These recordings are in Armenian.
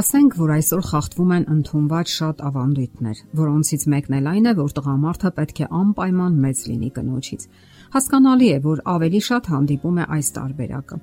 Ասենք, որ այսօր խախտվում են ընդունված շատ ավանդույթներ, որոնցից մեկն էլ այն է, որ տղամարդը պետք է անպայման մեծ լինի կնոջից։ Հասկանալի է, որ ավելի շատ հանդիպում է այս տարբերակը։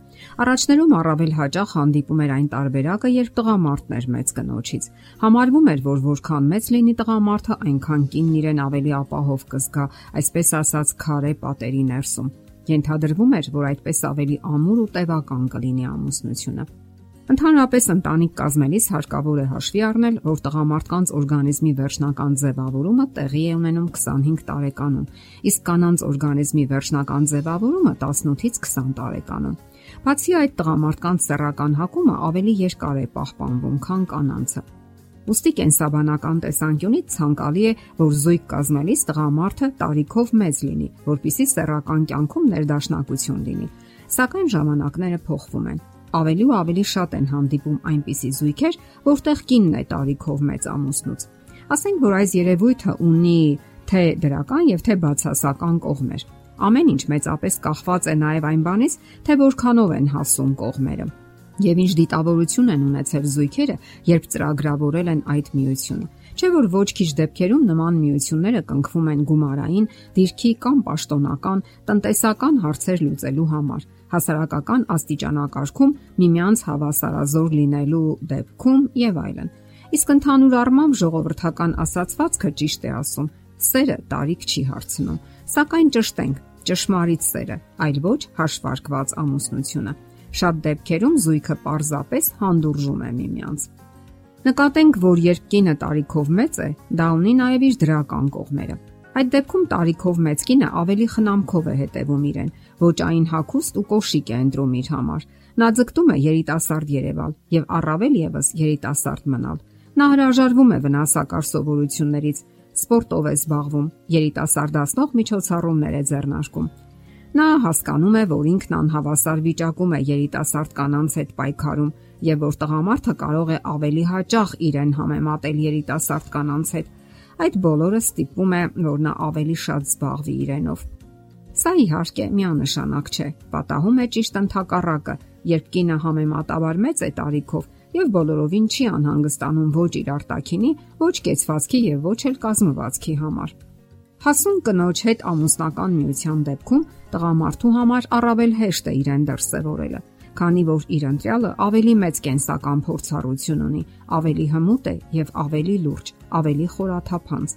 Առաջներում առավել հաճախ հանդիպում էր այն տարբերակը, երբ տղամարդն էր մեծ կնոջից։ Համարվում էր, որ որքան մեծ լինի տղամարդը, այնքան կինն իրեն ավելի ապահով կզգա, այսպես ասած, քարե պատերի ներսում։ Ենթադրվում էր, որ այդպես ավելի ամուր ու տևական կլինի ամուսնությունը։ Ընդհանրապես ընտանիք կազմելիս հարկավոր է հաշվի առնել, որ տղամարդկանց օրգանիզմի վերջնական ձևավորումը տեղի է ունենում 25 տարեկանում, իսկ կանանց օրգանիզմի վերջնական ձևավորումը 18-ից 20 տարեկանում։ Բացի այդ, տղամարդկանց սեռական հակումը ավելի երկար է պահպանվում, քան կանանցը։ Ոստի կենսաբանական տեսանկյունից ցանկալի է, որ զույգ կազմելիս տղամարդը տարիքով մեծ լինի, որpիսի սեռական կյանքում ներդաշնակություն լինի։ Սակայն ժամանակները փոխվում են ավելի ու ավելի շատ են հանդիպում այնպիսի զույգեր, որտեղ կինն է տարիքով մեծ ամուսնուց։ Ասենք որ այս երևույթը ունի թե դրական եւ թե բացասական կողմեր։ Ամեն ինչ մեծապես կախված է նաև այն բանից, թե որքանով են հասուն կողմերը։ Եվ ինչ դիտավորություն են ունեցել զույգերը, երբ ծրագրավորել են այդ միությունը։ Չէ որ ոչ քիչ դեպքերում նման միությունները կնքվում են գումարային, դիրքի կամ պաշտոնական, տնտեսական հարցեր լուծելու համար հասարակական աստիճանակարգում միմյանց հավասարազոր լինելու դեպքում եւ այլն։ Իսկ ընդհանուր առմամբ ժողովրդական ասացվածքը ճիշտ է ասում. սերը տարիք չի հարցնում, սակայն ճշտենք ճշմարիտ սերը, այլ ոչ հաշվարկված ամուսնությունը։ Շատ դեպքերում զույգը պարզապես հանդուրժում է միմյանց։ Նկատենք, որ երբ կինը տարիքով մեծ է, դա ունի նաև իր դրական կողմերը։ Այդ դեպքում տարիքով մեծ կինը ավելի խնամքով է հետևում իրեն, ոչ այն հակուստ ու կոշիկ է ընտրում իր համար։ Նա ձգտում է երիտասարդ Երևալ եւ առավել եւս երիտասարդ մնալ։ Նա հրաժարվում է վնասակար սովորություններից, սպորտով է զբաղվում, երիտասարդացնող միջոցառումներ է ձեռնարկում։ Նա հասկանում է, որ ինքն անհավասար վիճակում է երիտասարդ կանանց հետ պայքարում եւ որ տղամարդը կարող է ավելի հաճախ իրեն համեմատել երիտասարդ կանանց հետ Այդ բոլորը ստիպում է, որ նա ավելի շատ զբաղվի իրենով։ Սա իհարկե միանշանակ չէ։ Պատահում է ճիշտ ընդհակառակը, երբ կինը համեմատաբար մեծ է տարիքով եւ բոլորովին չի անհանգստանում ոչ իր արտակինի, ոչ կեցվածքի եւ ոչ էլ կազմվածքի համար։ Հասուն կնոջ հետ ամուսնական միության դեպքում տղամարդու համար առավել հեշտ է իրեն դրսևորելը քանի որ իր ընտրյալը ավելի մեծ կենսական փորձառություն ունի, ավելի հմուտ է եւ ավելի լուրջ, ավելի խորաթափանց։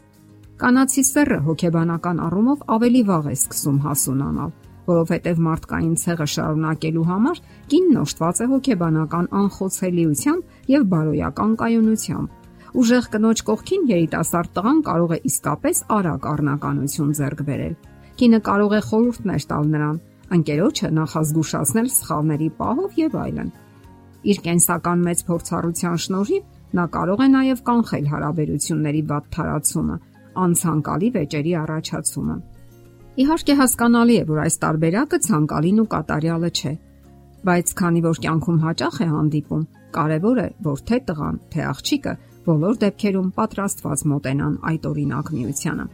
Կանացի սեռը հոգեբանական առումով ավելի վաղ է սկսում հասունանալ, որովհետև մարդկային ցեղը շարունակելու համար կինն օժտված է հոգեբանական անխոցելիությամբ եւ բարոյական կայունությամբ։ Ուժեղ կնոջ կողքին երիտասարդ տղան կարող է իսկապես արագ առնականություն ձեռք բերել։ Կինը կարող է խորհուրդներ տալ նրան, ընկերոջը նախազգուշացնել սխալների պահով եւ այլն։ Իր կենսական մեծ փորձառության շնորհիվ նա կարող է նաև կանխել հարաբերությունների վատ թարացումը, անցանկալի վեճերի առաջացումը։ Իհարկե հասկանալի է, որ այս տարբերակը ցանկալին ու կատարյալը չէ, բայց քանի որ կյանքում հաճախ է հանդիպում, կարևոր է, որ թե տղան, թե աղջիկը բոլոր դեպքերում պատրաստված մոտենան այդ օրինակ միությանը։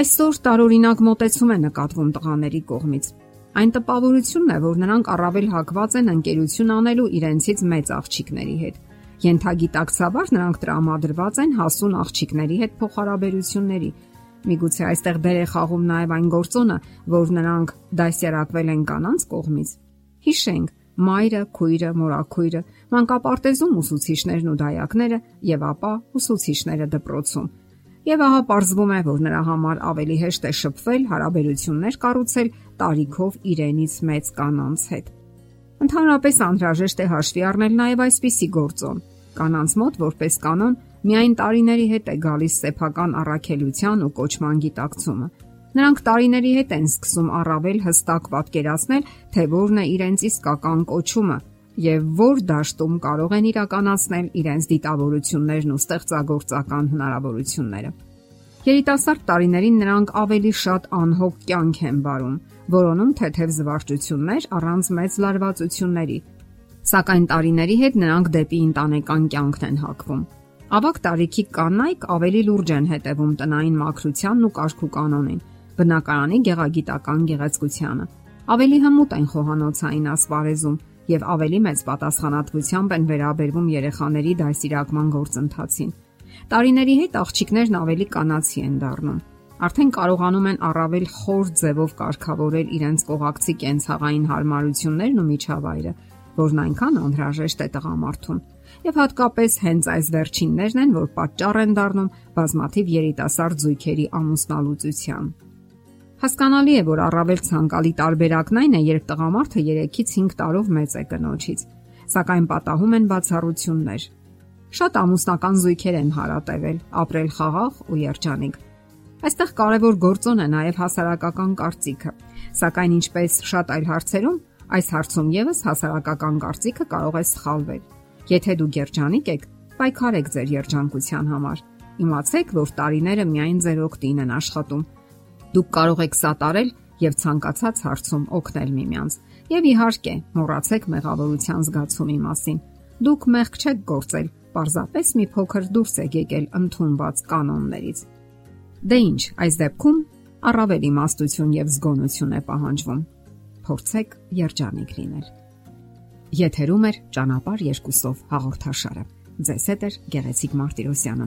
Այսօր տարօրինակ մոտեցում է նկատվում տղաների կողմից, Այն տպավորությունն է, որ նրանք առավել հակված են ընկերություն անելու իրենցից մեծ աղջիկների հետ։ Ենթագիտակցաբար նրանք տրամադրված են հասուն աղջիկների հետ փոխհարաբերությունների։ Միգուցե այստեղ դեր է խաղում նաև այն գործոնը, որ նրանք դասերակվել են կանանց կողմից։ Հիշենք, մայրը, քույրը, մորաքույրը, մանկապարտեզում ուսուցիչներն ու դայակները եւ ապա ուսուցիչները դպրոցում Եվ ահա պարզվում է, որ նրա համար ավելի հեշտ է շփվել, հարաբերություններ կառուցել տարիքով իրենից մեծ կանանց հետ։ Ընդհանրապես անհրաժեշտ է հաշվի առնել նաև այսպիսի գործոն։ Կանանց մոտ որպես կանոն միայն տարիների հետ է գալիս սեփական առաքելության ու կոչման գիտակցումը։ Նրանք տարիների հետ են սկսում առավել հստակ պատկերացնել, թե որն է իրենց իսկական կոչումը եւ որ դաշտում կարող են իրականացնել իրենց դիտավորություններն ու ստեղծագործական հնարավորությունները։ Երիտասարդ տարիներին նրանք ավելի շատ անհոգ կյանք են վարում, որոնում թեթև զվարճություններ առանց մեծ լարվածությունների։ Սակայն տարիների հետ նրանք դեպի ընտանեկան կյանքն են հակվում։ Ավակ տարիքի կանայք ավելի լուրջ են հետևում տնային մաքրությանն ու կարգու կանոնին, բնակարանի գեղագիտական գեղեցկությանը։ Ավելի հմուտ են խոհանոցային ասպարեզում եւ ավելի մեծ պատասխանատվությամբ են վերաբերվում երեխաների դասիրակման գործընթացին։ Տարիների հետ աղջիկներն ավելի կանացի են դառնում։ Արդեն կարողանում են առավել խոր ձևով կարգավորել իրենց կողակցի կենցաղային հարմարություններն ու միջավայրը, որն այնքան անհրաժեշտ է տղամարդուն։ Եվ հատկապես հենց այս վերջիններն են, որ պատճառ են դառնում բազմաթիվ երիտասարդ զույգերի ամուսնալուծության։ Հասկանալի է, որ առավել ցանկալի տարբերակն այն է, երբ տղամարդը 3-ից 5 տարով մեծ է կնոջից, սակայն պատահում են բացառություններ։ Շատ ամուսնական զույգեր են հարատևել, ապրել խաղաղ ու երջանիկ։ Այստեղ կարևոր գործոն է նաև հասարակական կարծիքը, սակայն ինչպես շատ այլ հարցերում, այս հարցում եւս հասարակական կարծիքը կարող է սխալվել։ Եթե դուք երջանիկ եք, պայքարեք ձեր երջանկության համար։ Իմացեք, որ տարիները միայն ձեր օգտին են աշխատում։ Դուք կարող եք սատարել եւ ցանկացած հարցում օգնել միմյանց։ Եվ իհարկե, մոռացեք մեղավորության զգացումի մասին։ Դուք մեղք չեք գործել, պարզապես մի փոքր դուրս եք եկել ընդունված կանոններից։ Դե ի՞նչ, այս դեպքում առավել իմաստություն եւ զգոնություն է պահանջվում։ Փորձեք երջանիկ լինել։ Եթերում է ճանապար երկուսով հաղորդաշարը։ Ձեզ հետ է Գեղեցիկ Մարտիրոսյանը։